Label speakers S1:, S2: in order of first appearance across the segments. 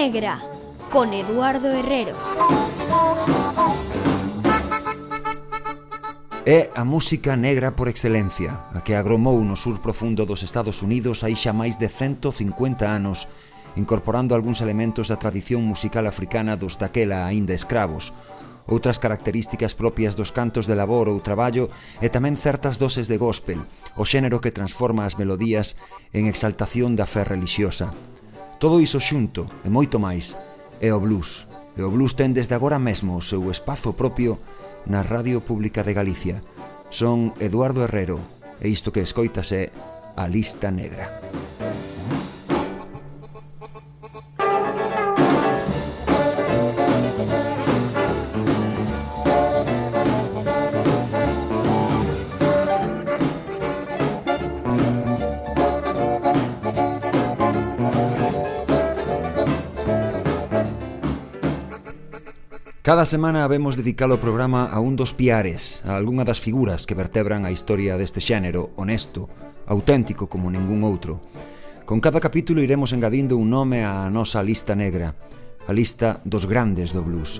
S1: Negra con Eduardo Herrero.
S2: É a música negra por excelencia, a que agromou no sur profundo dos Estados Unidos hai xa máis de 150 anos, incorporando algúns elementos da tradición musical africana dos daquela aínda escravos, outras características propias dos cantos de labor ou traballo e tamén certas doses de gospel, o xénero que transforma as melodías en exaltación da fe religiosa. Todo iso xunto e moito máis é o blues. E o blues ten desde agora mesmo o seu espazo propio na Radio Pública de Galicia. Son Eduardo Herrero e isto que escoitas é A Lista Negra. Música Cada semana vemos dedicar o programa a un dos piares, a algunha das figuras que vertebran a historia deste xénero, honesto, auténtico como ningún outro. Con cada capítulo iremos engadindo un nome á nosa lista negra, a lista dos grandes do blues.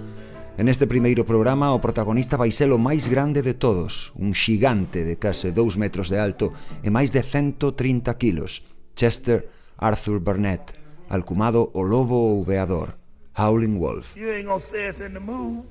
S2: En este primeiro programa o protagonista vai ser o máis grande de todos, un xigante de case 2 metros de alto e máis de 130 kilos, Chester Arthur Burnett, alcumado o Lobo ou Veador. Howling Wolf.
S3: You ain't gonna say it's in the mood.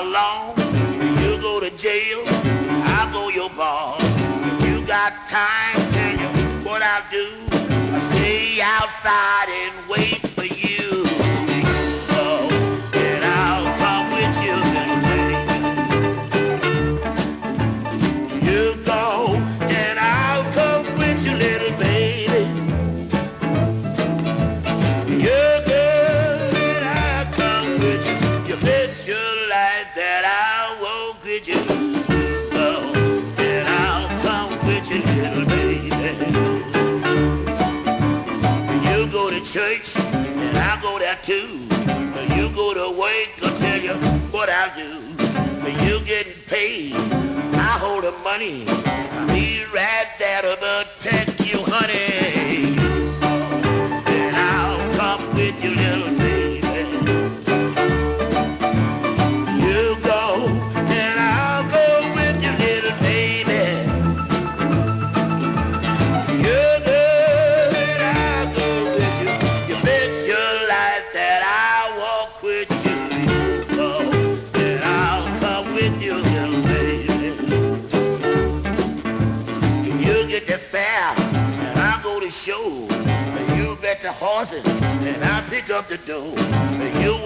S3: Along, you go to jail, I'll go your bar. You got time, tell you what I'll do. I'll stay outside and wait go to I'll tell you what I'll do. You getting paid, I hold the money. I'll be right there to protect you, honey. Horses, and I'll pick up the dough. You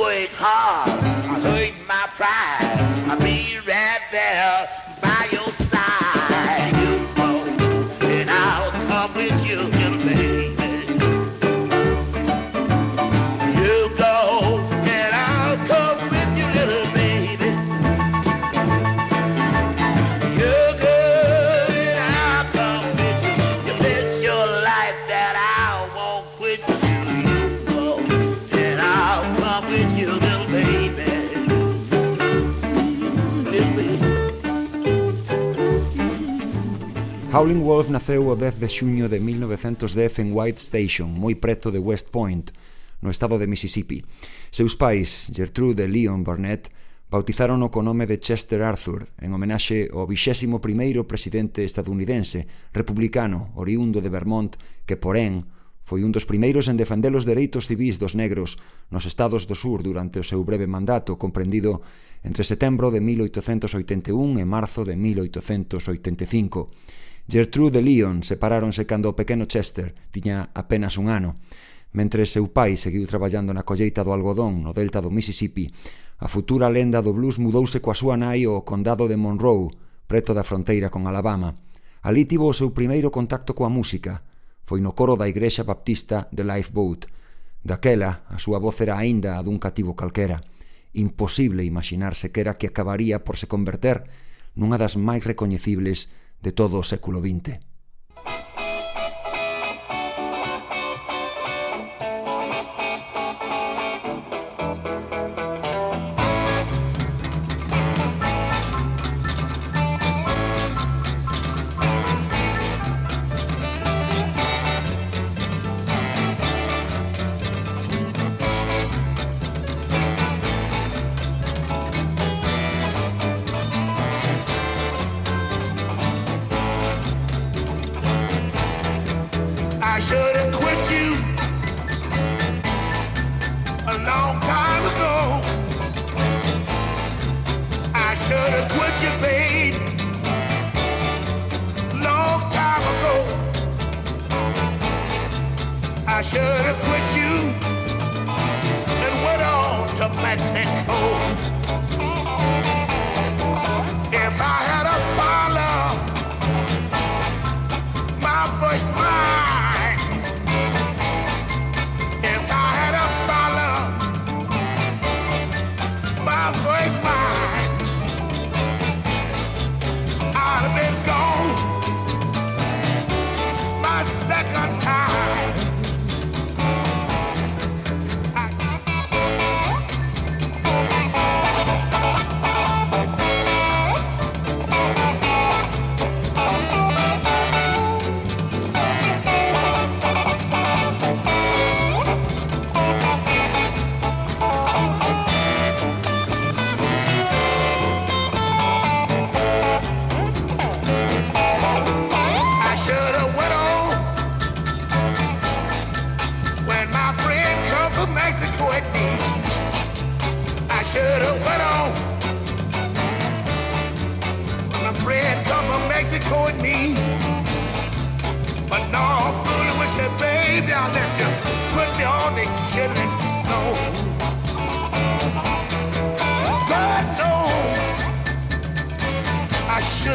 S2: Howling Wolf naceu o 10 de xuño de 1910 en White Station, moi preto de West Point, no estado de Mississippi. Seus pais, Gertrude e Leon Barnett, bautizárono co nome de Chester Arthur, en homenaxe ao 21 presidente estadounidense, republicano, oriundo de Vermont, que, porén, foi un dos primeiros en defender os dereitos civis dos negros nos estados do sur durante o seu breve mandato comprendido entre setembro de 1881 e marzo de 1885. Gertrude e Leon separáronse cando o pequeno Chester tiña apenas un ano. Mentre seu pai seguiu traballando na colleita do algodón no delta do Mississippi, a futura lenda do blues mudouse coa súa nai ao condado de Monroe, preto da fronteira con Alabama. Alí tivo o seu primeiro contacto coa música. Foi no coro da igrexa baptista de Lifeboat. Daquela, a súa voz era aínda a dun cativo calquera. Imposible imaginarse que era que acabaría por se converter nunha das máis recoñecibles de todo século XX.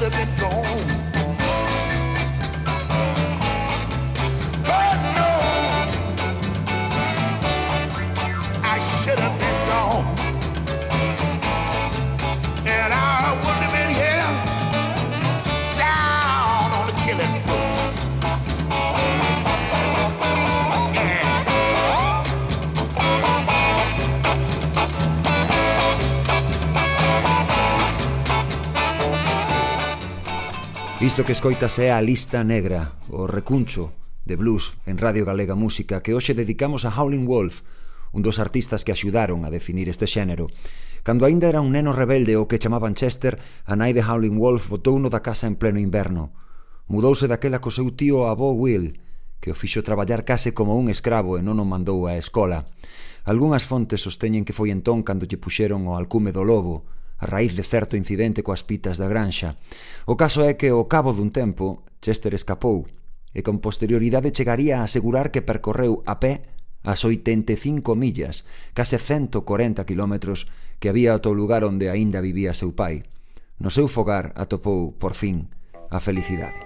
S2: have been gone. Isto que escoitas é a lista negra, o recuncho de blues en Radio Galega Música que hoxe dedicamos a Howlin' Wolf, un dos artistas que axudaron a definir este xénero. Cando aínda era un neno rebelde o que chamaban Chester, a nai de Howlin' Wolf botou no da casa en pleno inverno. Mudouse daquela co seu tío avó Will, que o fixo traballar case como un escravo e non o mandou á escola. Algúnas fontes sosteñen que foi entón cando lle puxeron o alcume do lobo, a raíz de certo incidente coas pitas da granxa. O caso é que, ao cabo dun tempo, Chester escapou e con posterioridade chegaría a asegurar que percorreu a pé as 85 millas, case 140 kilómetros que había ata o lugar onde aínda vivía seu pai. No seu fogar atopou, por fin, a felicidade.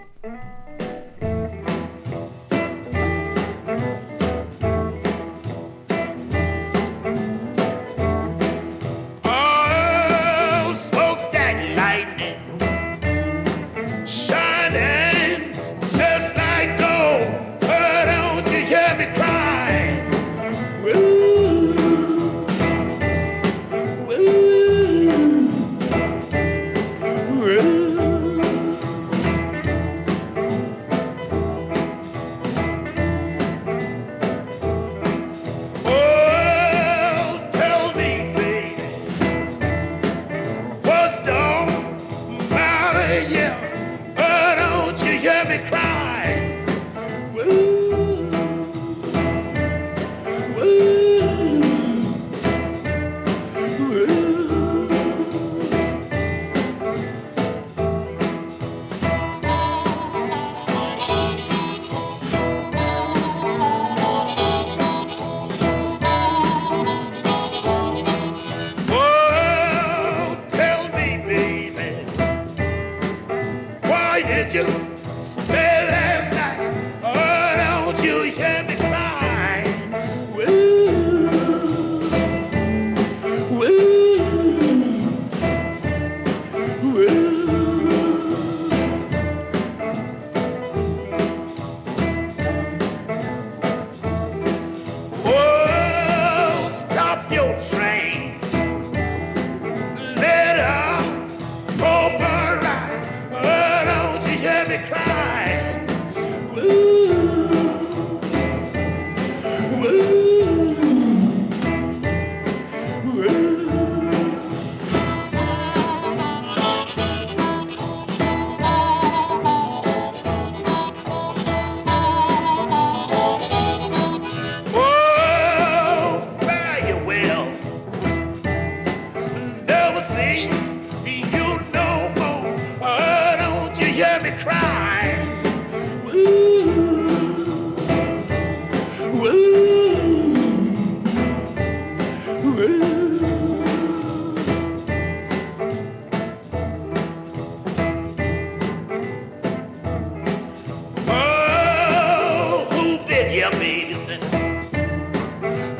S3: have made since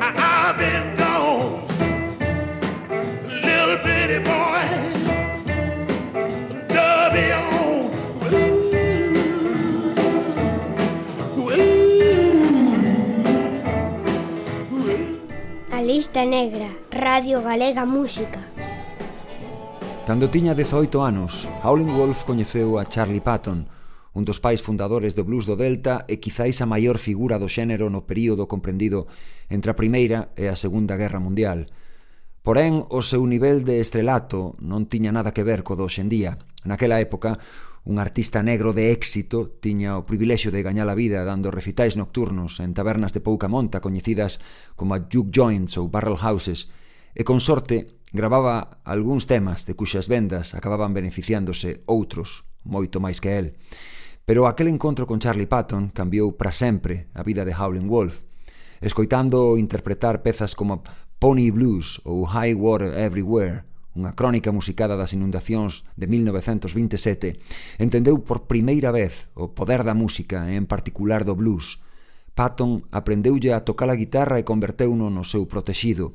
S4: I've ah, ah, been gone. Little bitty boy, Dubby on. Ooh, ooh, ooh.
S5: A Lista Negra, Radio Galega Música.
S2: Cando tiña 18 anos, Howling Wolf coñeceu a Charlie Patton, un dos pais fundadores do blues do Delta e quizáis a maior figura do xénero no período comprendido entre a Primeira e a Segunda Guerra Mundial. Porén, o seu nivel de estrelato non tiña nada que ver co do hoxendía. Naquela época, un artista negro de éxito tiña o privilexio de gañar a vida dando recitais nocturnos en tabernas de pouca monta coñecidas como a Juke Joints ou Barrel Houses, e con sorte gravaba algúns temas de cuxas vendas acababan beneficiándose outros, moito máis que el. Pero aquel encontro con Charlie Patton cambiou para sempre a vida de Howlin' Wolf. Escoitando interpretar pezas como Pony Blues ou High Water Everywhere, unha crónica musicada das inundacións de 1927, entendeu por primeira vez o poder da música e en particular do blues. Patton aprendeulle a tocar a guitarra e converteuno no seu protexido.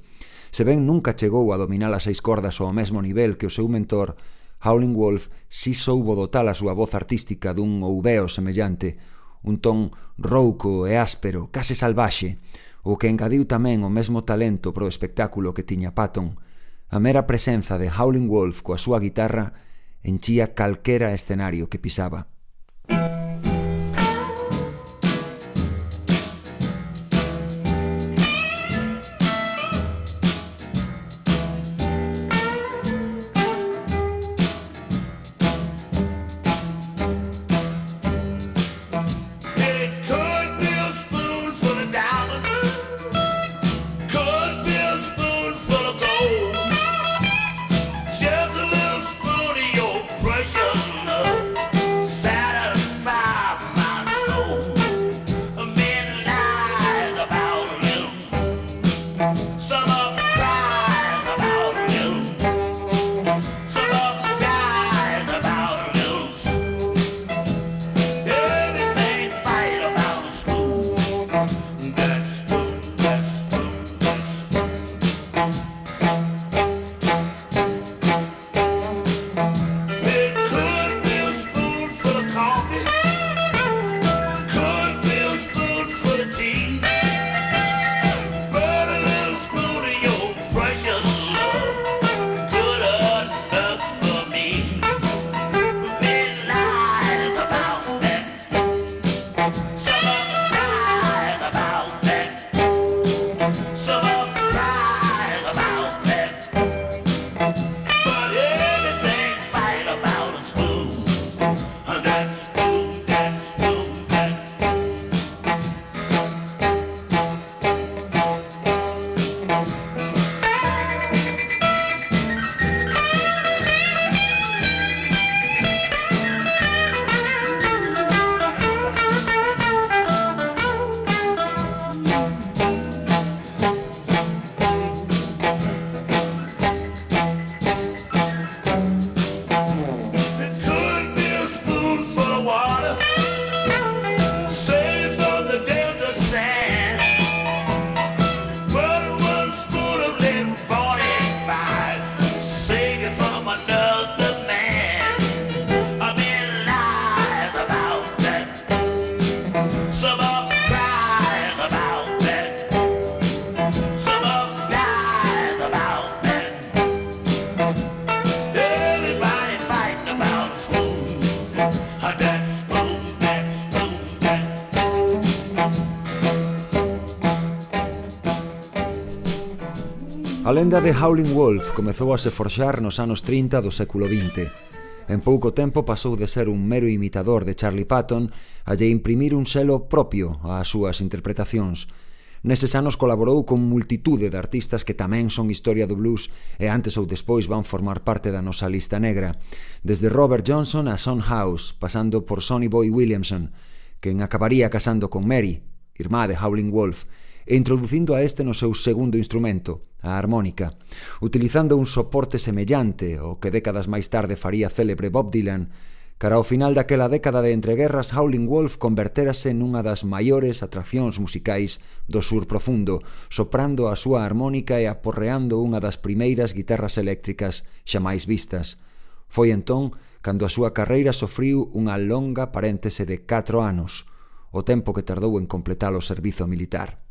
S2: Se ben nunca chegou a dominar as seis cordas ao mesmo nivel que o seu mentor, Howling Wolf si soubo dotar a súa voz artística dun ouveo semellante, un ton rouco e áspero, case salvaxe, o que engadiu tamén o mesmo talento pro espectáculo que tiña Patton. A mera presenza de Howling Wolf coa súa guitarra enchía calquera escenario que pisaba. lenda de Howling Wolf comezou a se forxar nos anos 30 do século XX. En pouco tempo pasou de ser un mero imitador de Charlie Patton a lle imprimir un selo propio ás súas interpretacións. Neses anos colaborou con multitude de artistas que tamén son historia do blues e antes ou despois van formar parte da nosa lista negra, desde Robert Johnson a Son House, pasando por Sonny Boy Williamson, quen acabaría casando con Mary, irmá de Howling Wolf, e introducindo a este no seu segundo instrumento, a armónica, utilizando un soporte semellante ao que décadas máis tarde faría célebre Bob Dylan, cara ao final daquela década de entreguerras Howling Wolf converterase nunha das maiores atraccións musicais do sur profundo, soprando a súa armónica e aporreando unha das primeiras guitarras eléctricas xa máis vistas. Foi entón cando a súa carreira sofriu unha longa paréntese de 4 anos, o tempo que tardou en completar o servizo militar.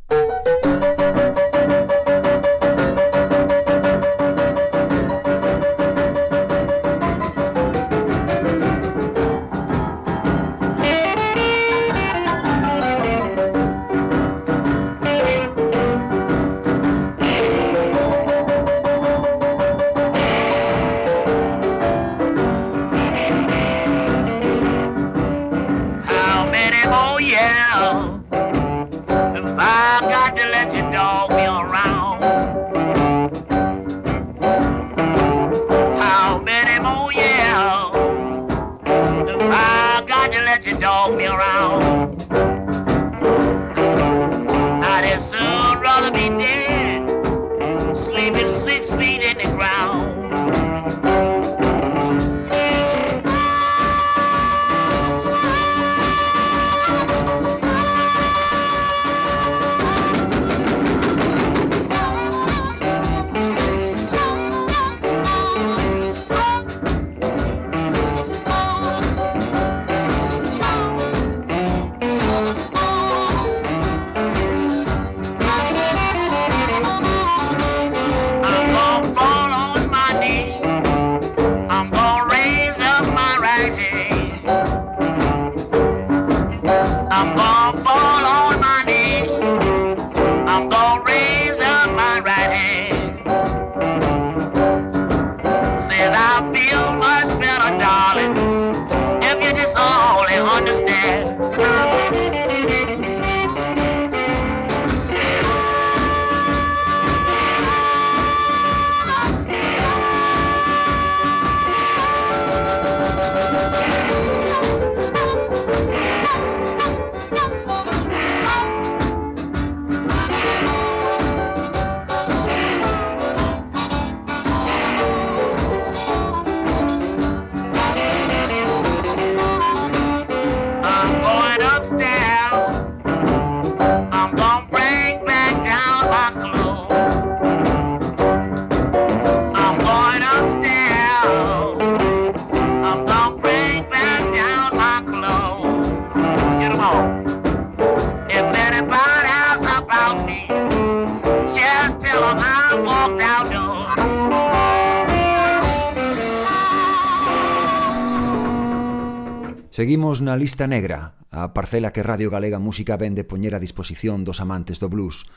S2: Seguimos na lista negra, a parcela que Radio Galega Música vende poñer a disposición dos amantes do blues.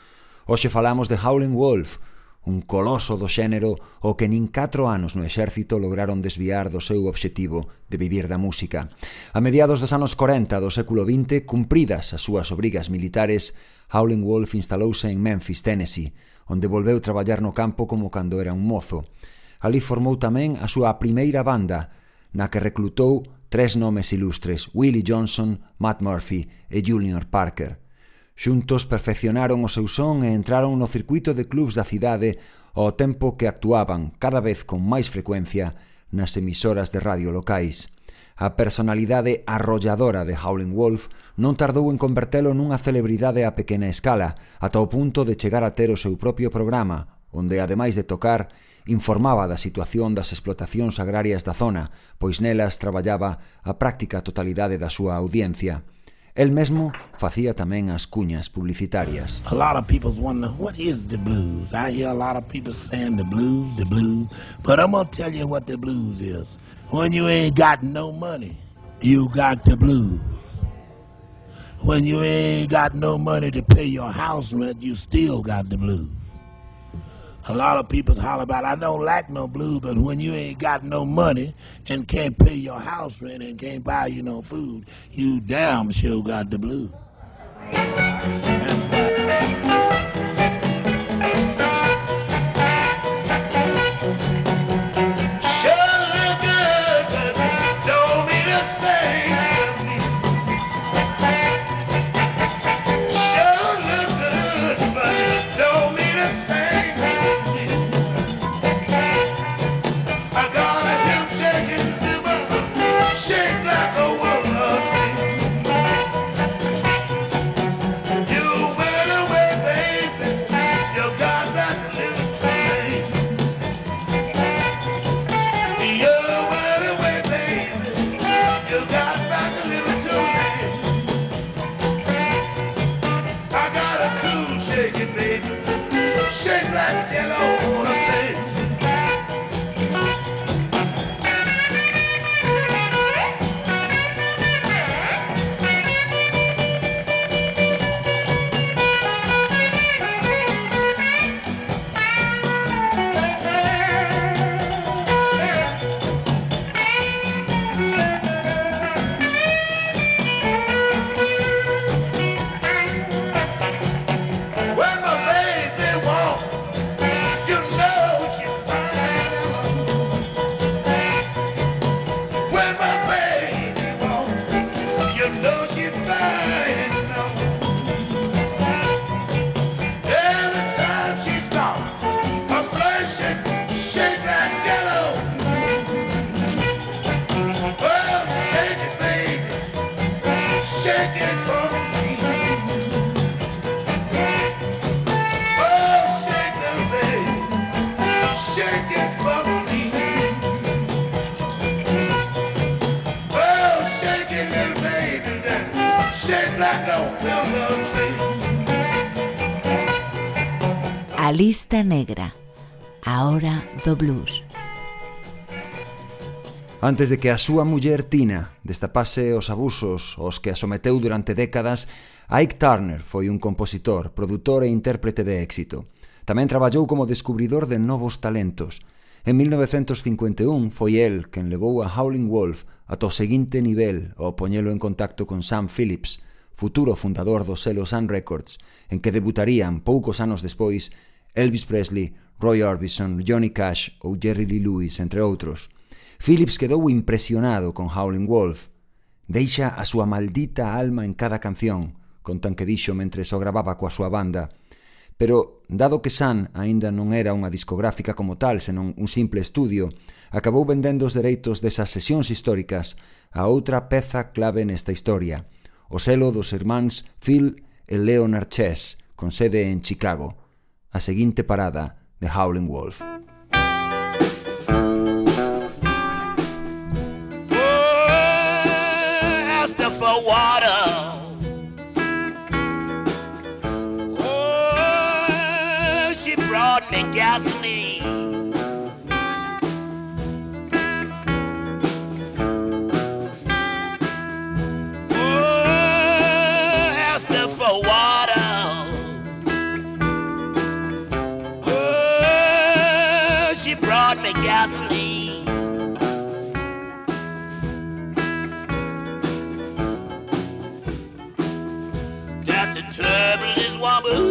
S2: Hoxe falamos de Howlin' Wolf, un coloso do xénero o que nin 4 anos no exército lograron desviar do seu obxectivo de vivir da música. A mediados dos anos 40 do século XX, cumpridas as súas obrigas militares, Howlin' Wolf instalouse en Memphis, Tennessee, onde volveu traballar no campo como cando era un mozo. Ali formou tamén a súa primeira banda, na que reclutou tres nomes ilustres, Willie Johnson, Matt Murphy e Junior Parker. Xuntos perfeccionaron o seu son e entraron no circuito de clubs da cidade ao tempo que actuaban cada vez con máis frecuencia nas emisoras de radio locais. A personalidade arrolladora de Howling Wolf non tardou en convertelo nunha celebridade a pequena escala, ata o punto de chegar a ter o seu propio programa, onde, ademais de tocar, informaba da situación das explotacións agrarias da zona, pois nelas traballaba a práctica totalidade da súa audiencia. El mesmo facía tamén as cuñas publicitarias.
S4: A lot of people wonder what is the blues. I hear a lot of people saying the blues, the blues, but I'm gonna tell you what the blues is. When you ain't got no money, you got the blues. When you ain't got no money to pay your house rent, you still got the blues. A lot of people holler about, I don't like no blues, but when you ain't got no money and can't pay your house rent and can't buy you no food, you damn sure got the blues.
S3: A
S6: lista negra, Ahora hora do blues.
S2: Antes de que a súa muller Tina destapase os abusos aos que a someteu durante décadas, Ike Turner foi un compositor, produtor e intérprete de éxito. Tamén traballou como descubridor de novos talentos. En 1951 foi el quen levou a Howling Wolf ata o seguinte nivel ao poñelo en contacto con Sam Phillips, futuro fundador do selo Sun Records, en que debutarían poucos anos despois Elvis Presley, Roy Orbison, Johnny Cash ou Jerry Lee Lewis, entre outros. Phillips quedou impresionado con Howling Wolf. Deixa a súa maldita alma en cada canción, contan que dixo mentre o so gravaba coa súa banda. Pero Dado que Sun aínda non era unha discográfica como tal, senón un simple estudio, acabou vendendo os dereitos desas sesións históricas a outra peza clave nesta historia, o selo dos irmáns Phil e Leonard Chess, con sede en Chicago, a seguinte parada de Howling Wolf.
S3: Oh, water The turban is wobbled.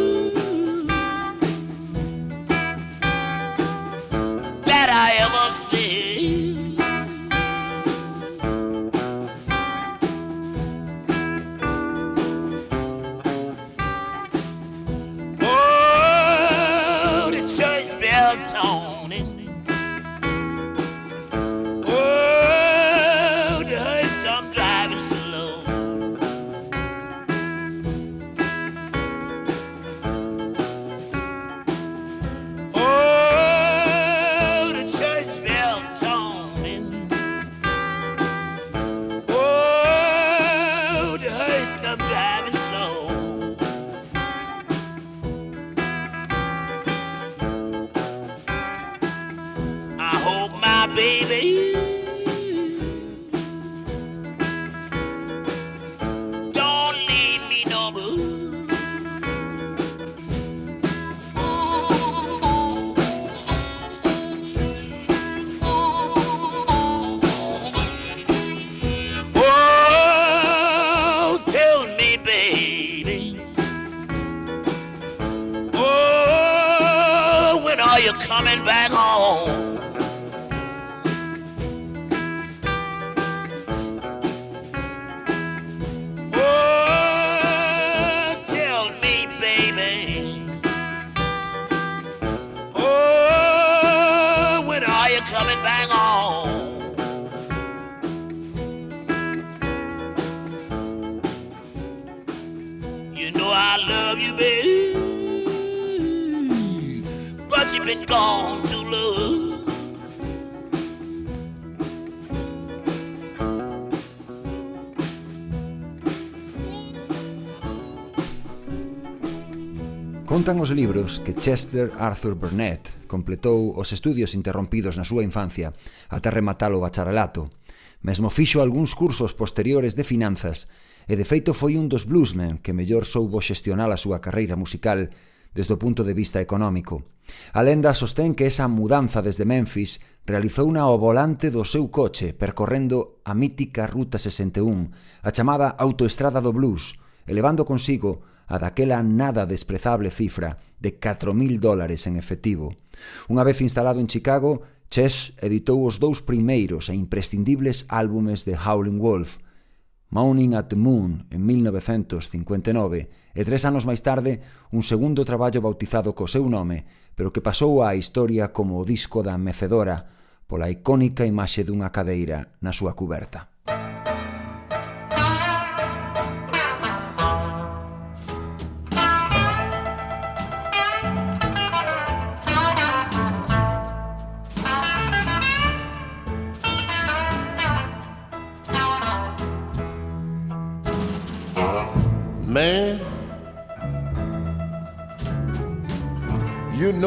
S2: Contan os libros que Chester Arthur Burnett completou os estudios interrompidos na súa infancia ata rematar o bacharelato. Mesmo fixo algúns cursos posteriores de finanzas e de feito foi un dos bluesmen que mellor soubo xestionar a súa carreira musical desde o punto de vista económico. A lenda sostén que esa mudanza desde Memphis realizou unha ao volante do seu coche percorrendo a mítica Ruta 61, a chamada Autoestrada do Blues, elevando consigo a daquela nada desprezable cifra de 4.000 dólares en efectivo. Unha vez instalado en Chicago, Chess editou os dous primeiros e imprescindibles álbumes de Howling Wolf, Moaning at the Moon en 1959 e tres anos máis tarde un segundo traballo bautizado co seu nome, pero que pasou á historia como o disco da mecedora, pola icónica imaxe dunha cadeira na súa cuberta.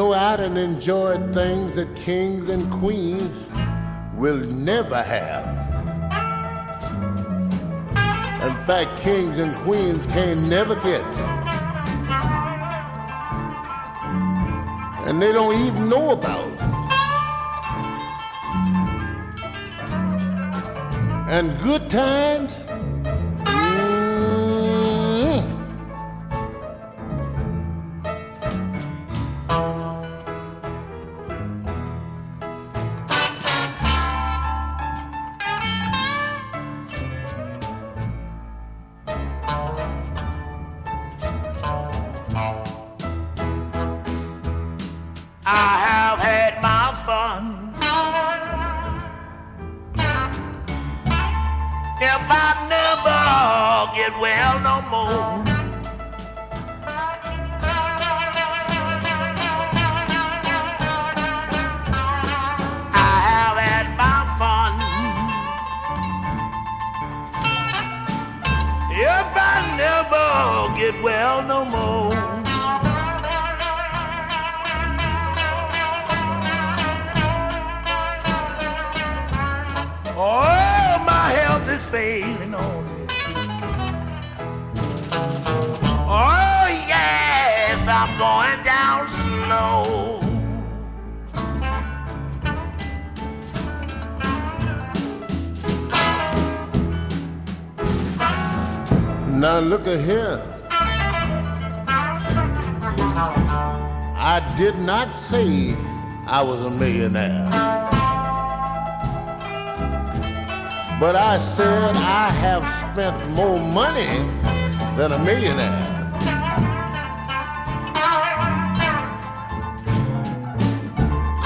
S7: Know I done enjoyed things that kings and queens will never have. In fact, kings and queens can never get. And they don't even know about. And good times,
S3: I
S7: was a millionaire. But I said I have spent more money than a millionaire.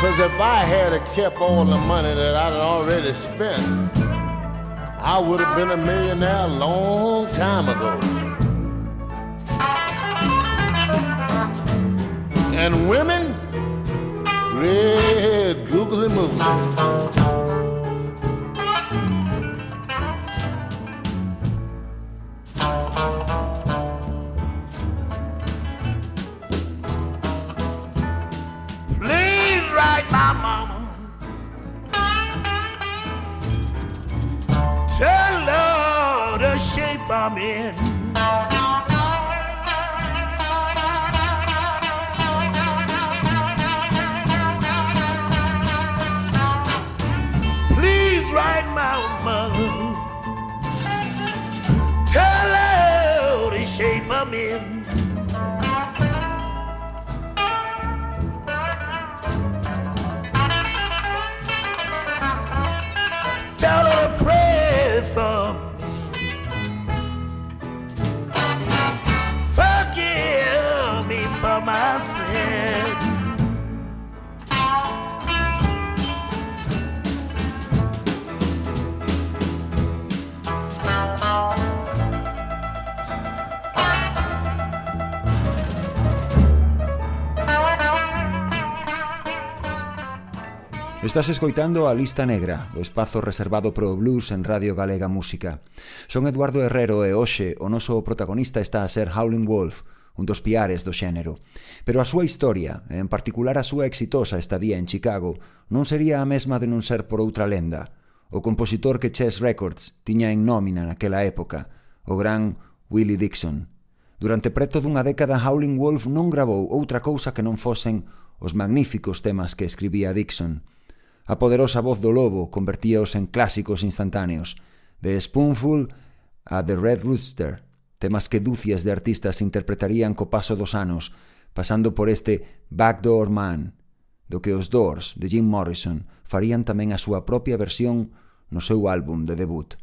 S7: Cause if I had kept all the money that I'd already spent, I would have been a millionaire a long time ago. And women, moogly.
S3: Please write my mama. Tell her the shape I'm in.
S2: Estás escoitando a Lista Negra, o espazo reservado pro blues en Radio Galega Música. Son Eduardo Herrero e hoxe o noso protagonista está a ser Howling Wolf, un dos piares do xénero. Pero a súa historia, e en particular a súa exitosa estadía en Chicago, non sería a mesma de non ser por outra lenda. O compositor que Chess Records tiña en nómina naquela época, o gran Willie Dixon. Durante preto dunha década Howling Wolf non grabou outra cousa que non fosen os magníficos temas que escribía Dixon, A poderosa voz do lobo convertíaos en clásicos instantáneos, de Spoonful a The Red Rooster, temas que dúcias de artistas interpretarían co paso dos anos, pasando por este Backdoor Man, do que os Doors, de Jim Morrison, farían tamén a súa propia versión no seu álbum de debut.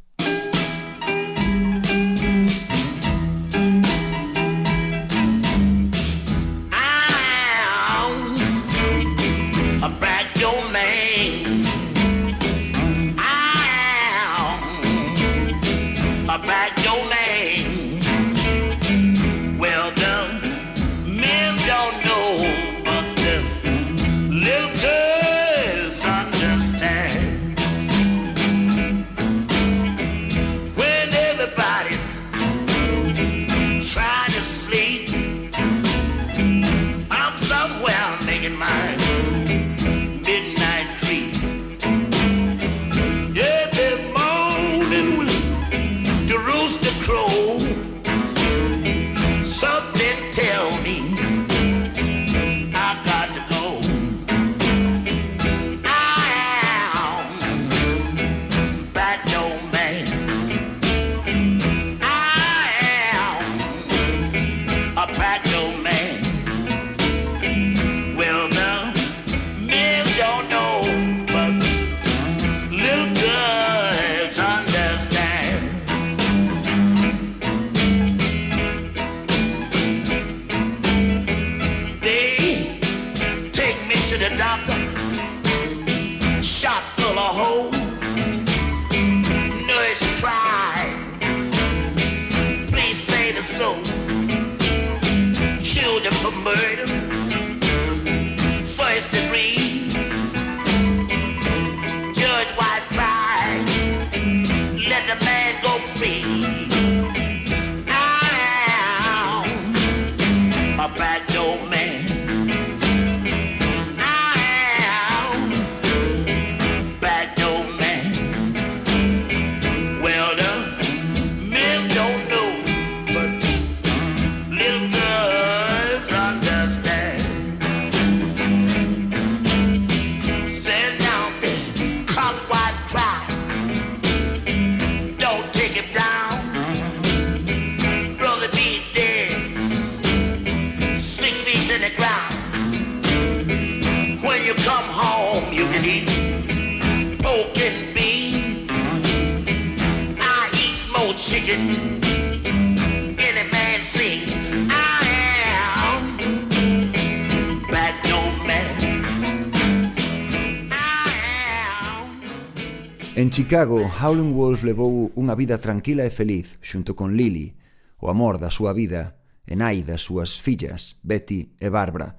S2: Chicago, Howlin' Wolf levou unha vida tranquila e feliz xunto con Lily, o amor da súa vida, e nai das súas fillas, Betty e Barbara.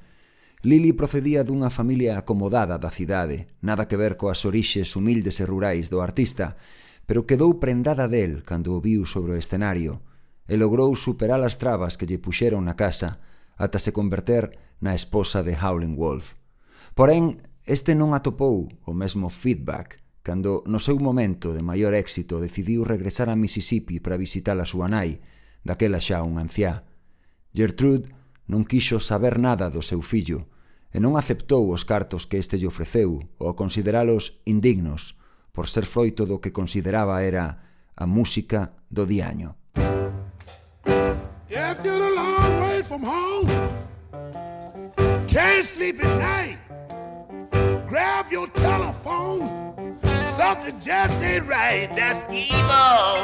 S2: Lily procedía dunha familia acomodada da cidade, nada que ver coas orixes humildes e rurais do artista, pero quedou prendada del cando o viu sobre o escenario e logrou superar as trabas que lle puxeron na casa ata se converter na esposa de Howlin' Wolf. Porén, este non atopou o mesmo feedback cando no seu momento de maior éxito decidiu regresar a Mississippi para visitar a súa nai, daquela xa un anciá. Gertrude non quixo saber nada do seu fillo e non aceptou os cartos que este lle ofreceu ou consideralos indignos por ser froito do que consideraba era a música do diaño.
S4: If you're a long way from home, can't sleep at night. Something just ain't right. That's
S3: evil.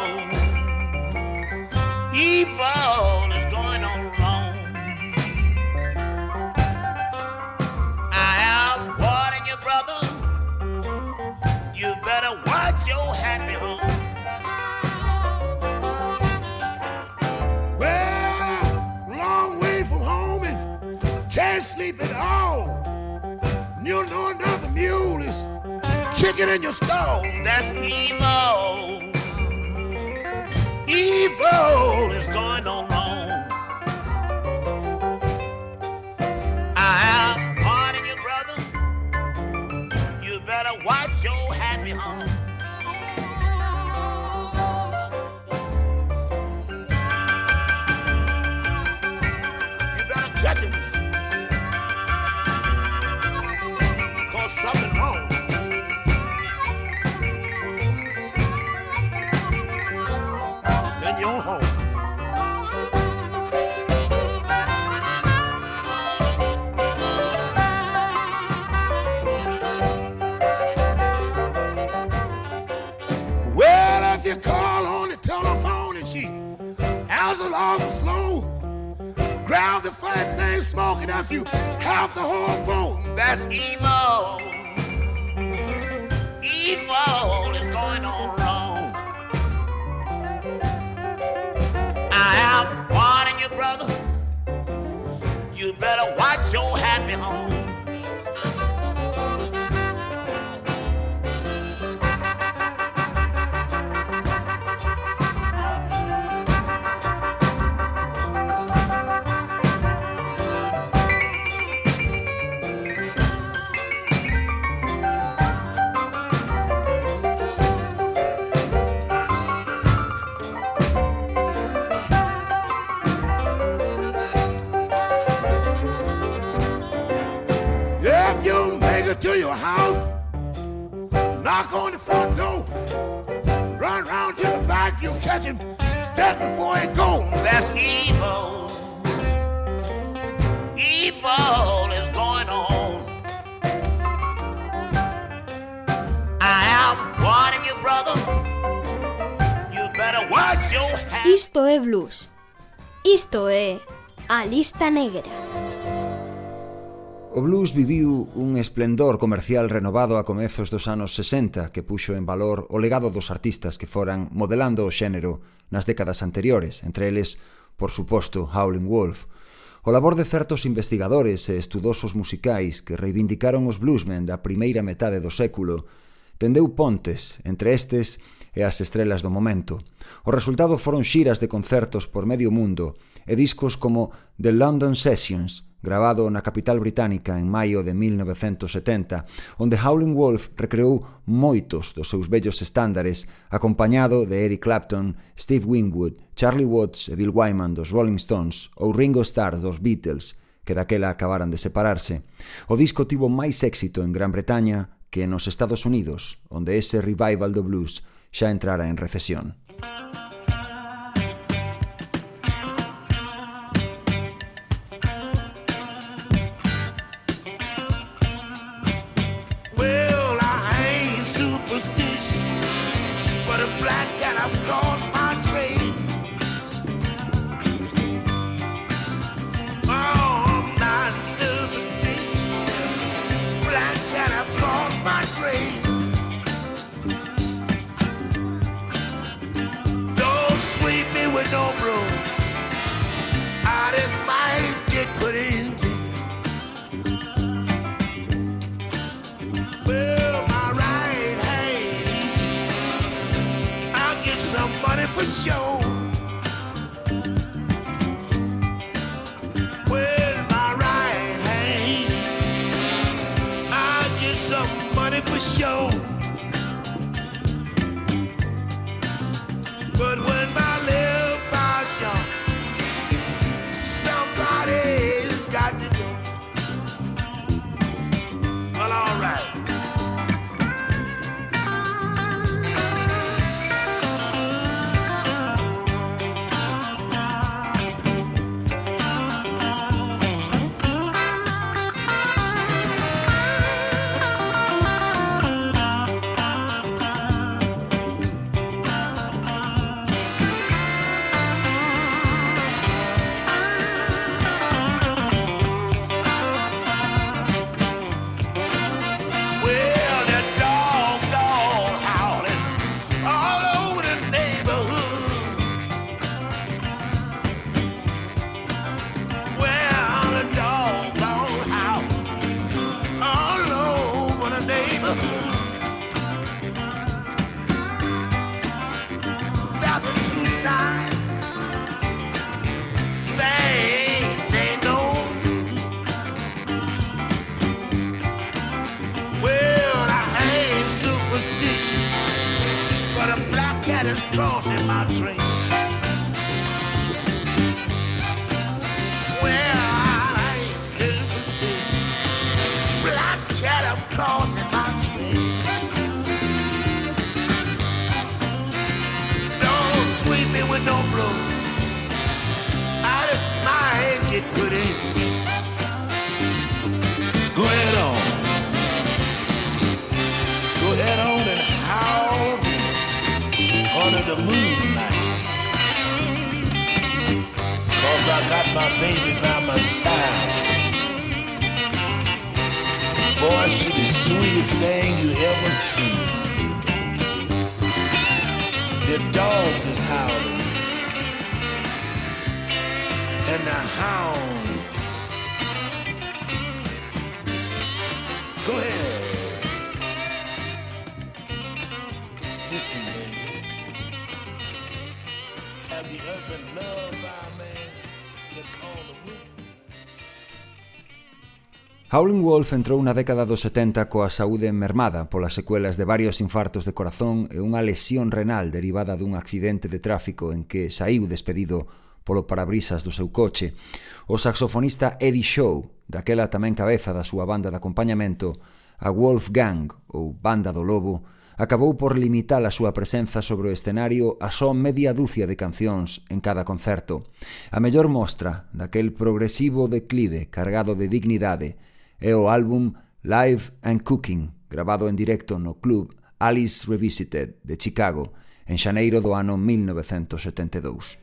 S3: Evil is going on wrong. I am warning you, brother. You better watch your happy home.
S4: well, long way from home and can't sleep at all. You know kicking in your stall.
S3: That's evil. Evil is going on wrong. I brother. You better watch your happy home.
S4: Fat thing smoking off you half the whole bone.
S3: That's evil. Evil is going on wrong. I am warning you, brother. You better watch your happy home.
S1: Isto é A Lista Negra.
S2: O blues viviu un esplendor comercial renovado a comezos dos anos 60 que puxo en valor o legado dos artistas que foran modelando o xénero nas décadas anteriores, entre eles, por suposto, Howlin' Wolf, o labor de certos investigadores e estudosos musicais que reivindicaron os bluesmen da primeira metade do século tendeu pontes entre estes e as estrelas do momento. O resultado foron xiras de concertos por medio mundo e discos como The London Sessions, grabado na capital británica en maio de 1970, onde Howling Wolf recreou moitos dos seus bellos estándares, acompañado de Eric Clapton, Steve Winwood, Charlie Watts e Bill Wyman dos Rolling Stones ou Ringo Starr dos Beatles, que daquela acabaran de separarse. O disco tivo máis éxito en Gran Bretaña que nos Estados Unidos, onde ese revival do blues xa entrara en recesión.
S4: Música but a black cat is crossing my train. Got my baby by my side. Boy, she the sweetest thing you ever see. The dog is howling. And the hound.
S2: Howling Wolf entrou na década dos 70 coa saúde mermada polas secuelas de varios infartos de corazón e unha lesión renal derivada dun accidente de tráfico en que saíu despedido polo parabrisas do seu coche. O saxofonista Eddie Shaw, daquela tamén cabeza da súa banda de acompañamento,
S3: a Wolf Gang, ou Banda do Lobo, acabou por limitar a súa presenza sobre o escenario a só media dúcia de cancións en cada concerto. A mellor mostra daquel progresivo declive cargado de dignidade é o álbum Live and Cooking, grabado en directo no club Alice Revisited de Chicago en xaneiro do ano 1972.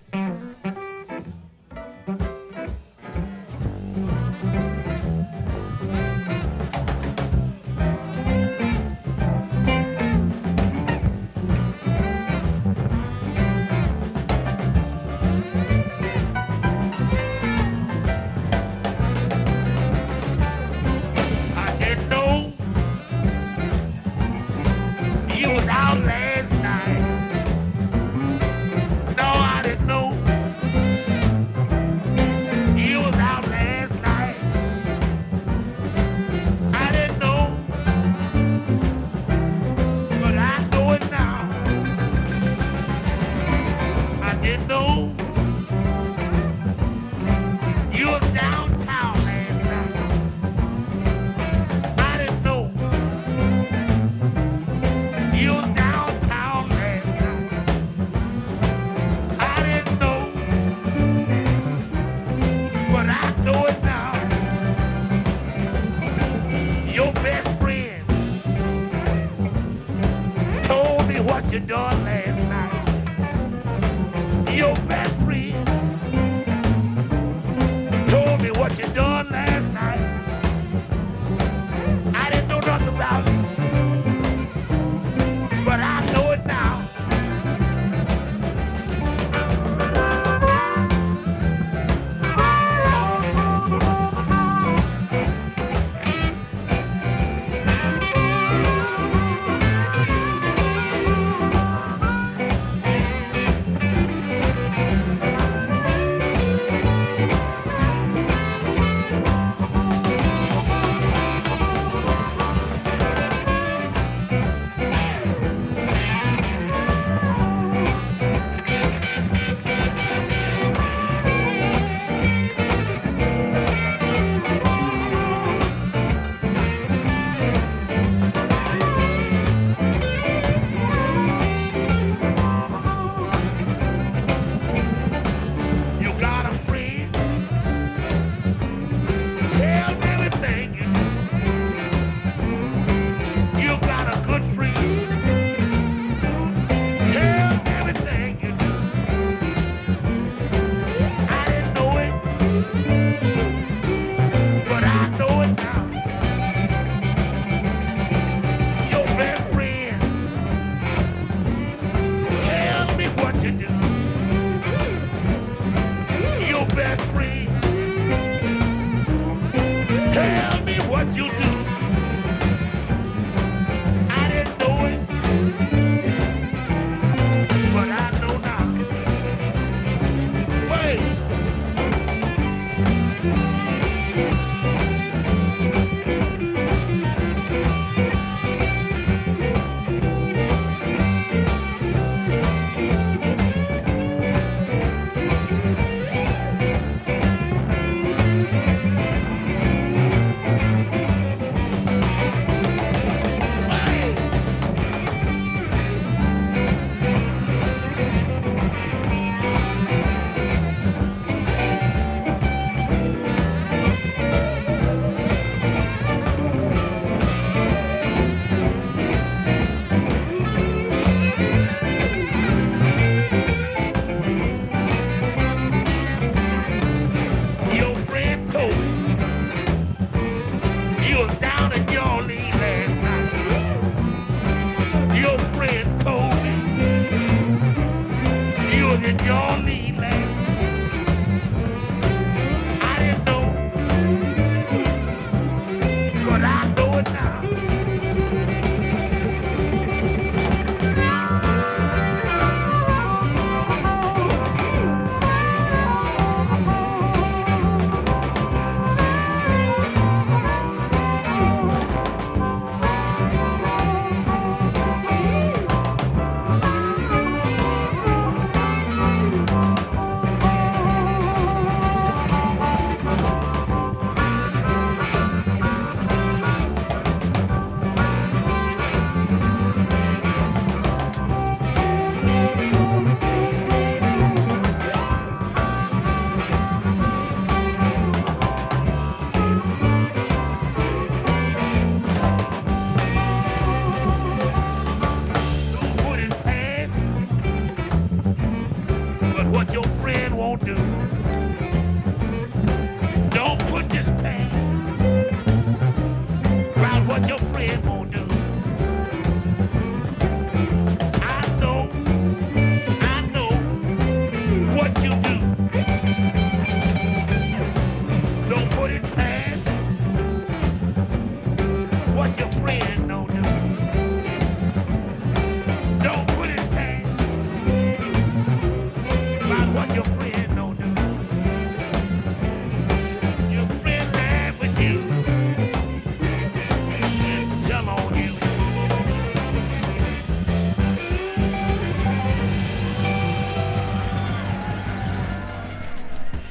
S3: and y'all leave.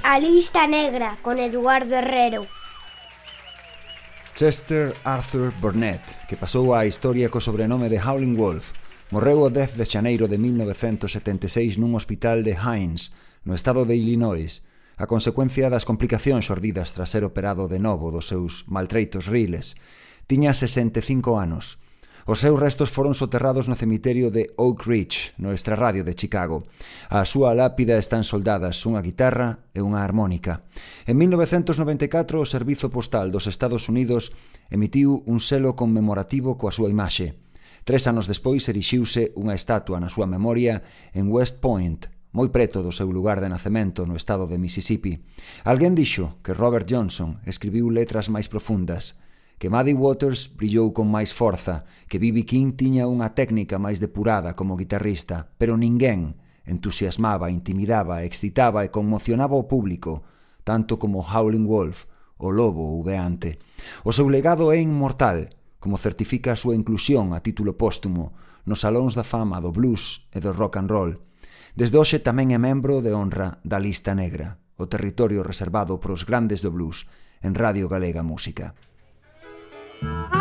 S5: A lista negra con Eduardo Herrero.
S2: Chester Arthur Burnett, que pasou á historia co sobrenome de Howling Wolf, morreu o 10 de xaneiro de 1976 nun hospital de Hines, no estado de Illinois, a consecuencia das complicacións xordidas tras ser operado de novo dos seus maltreitos riles. Tiña 65 anos Os seus restos foron soterrados no cemiterio de Oak Ridge, no extrarradio de Chicago. A súa lápida están soldadas unha guitarra e unha armónica. En 1994, o Servizo Postal dos Estados Unidos emitiu un selo conmemorativo coa súa imaxe. Tres anos despois erixiuse unha estatua na súa memoria en West Point, moi preto do seu lugar de nacemento no estado de Mississippi. Alguén dixo que Robert Johnson escribiu letras máis profundas, que Muddy Waters brillou con máis forza, que B.B. King tiña unha técnica máis depurada como guitarrista, pero ninguén entusiasmaba, intimidaba, excitaba e conmocionaba o público, tanto como Howling Wolf, o lobo uveante. O seu legado é inmortal, como certifica a súa inclusión a título póstumo nos salóns da fama do blues e do rock and roll. Desde hoxe tamén é membro de honra da Lista Negra, o territorio reservado para os grandes do blues en Radio Galega Música.
S3: Thank.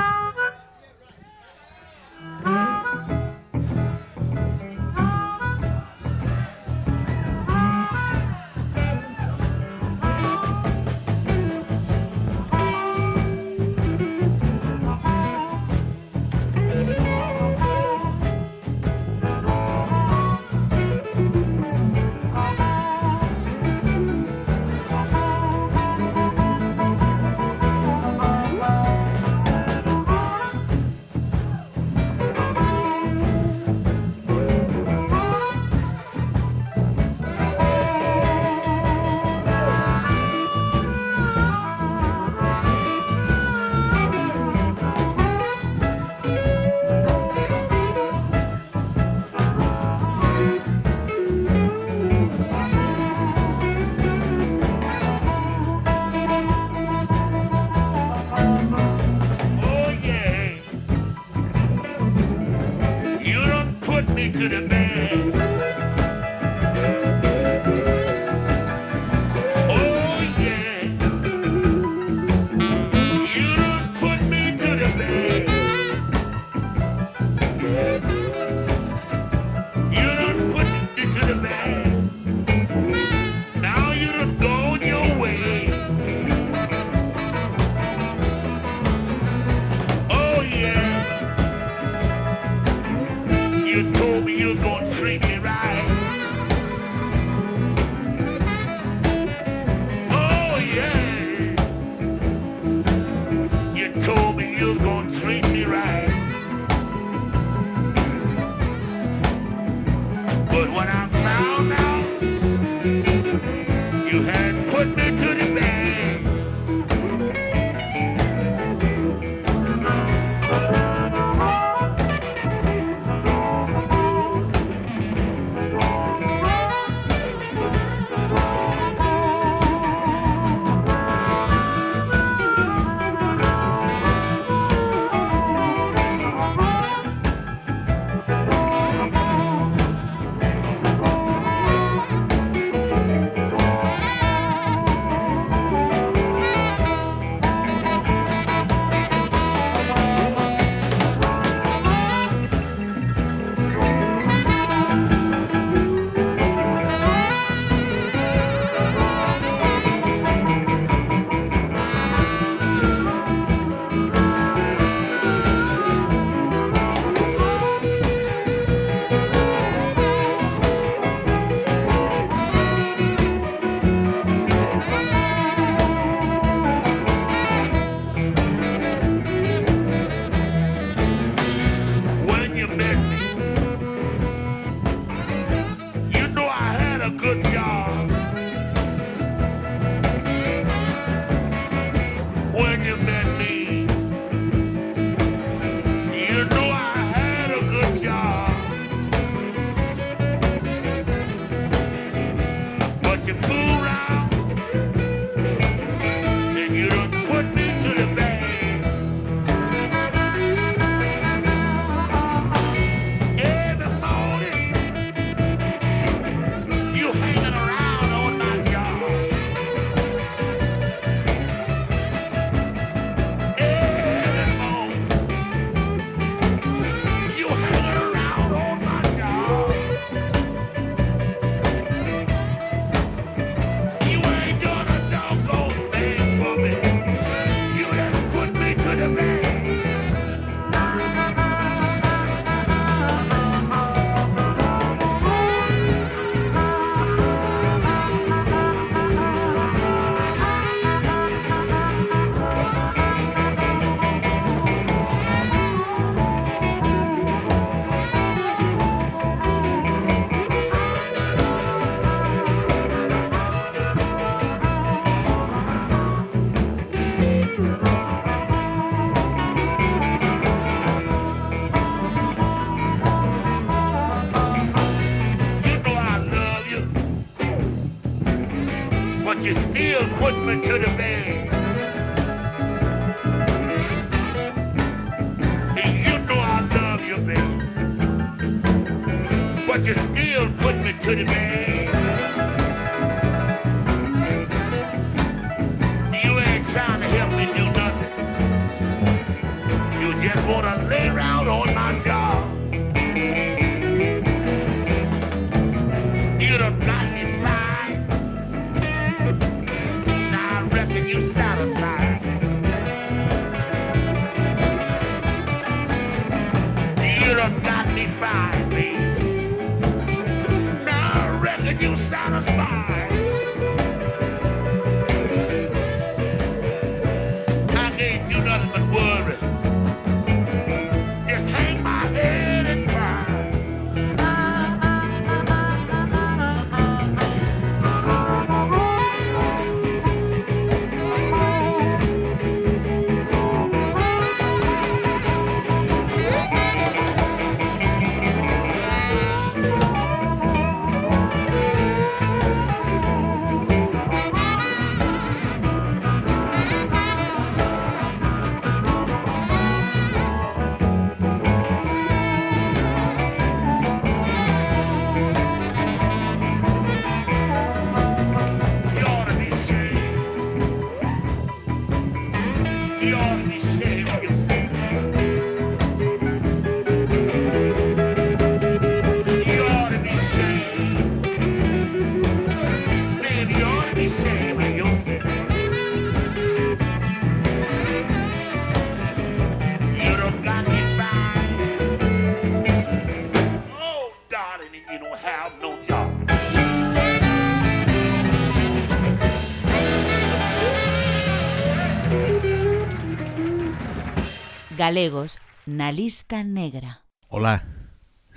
S6: Galegos na lista negra.
S8: Olá,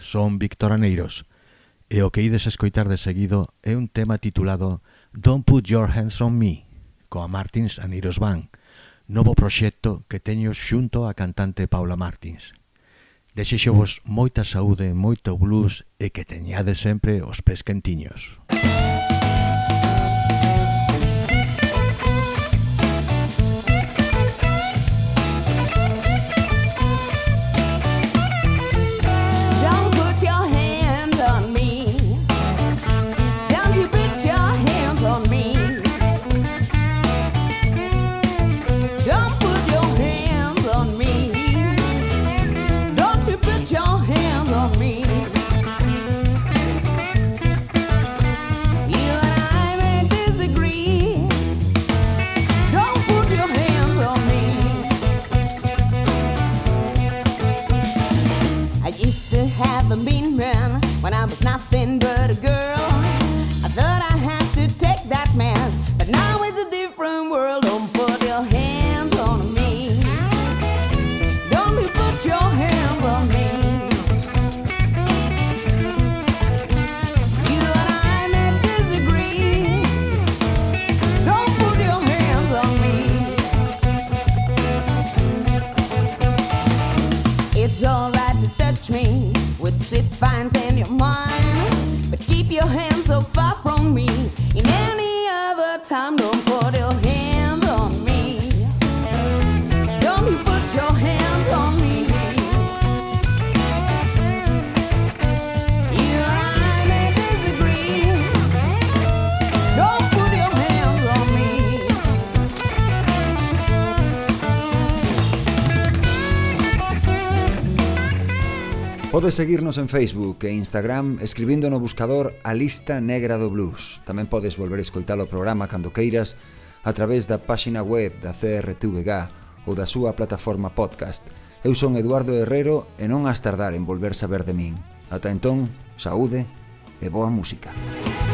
S8: son Víctor Aneiros e o que ides escoitar de seguido é un tema titulado Don't Put Your Hands on Me coa Martins Aneiros Van, novo proxecto que teño xunto a cantante Paula Martins. Desexo vos moita saúde, moito blues e que teñades sempre os pés quentiños.
S9: Música but a girl.
S2: Podes seguirnos en Facebook e Instagram escribindo no buscador a lista negra do blues. Tamén podes volver a escoitar o programa cando queiras a través da páxina web da CRTVG ou da súa plataforma podcast. Eu son Eduardo Herrero e non has tardar en volver saber de min. Ata entón, saúde e boa música.
S9: Música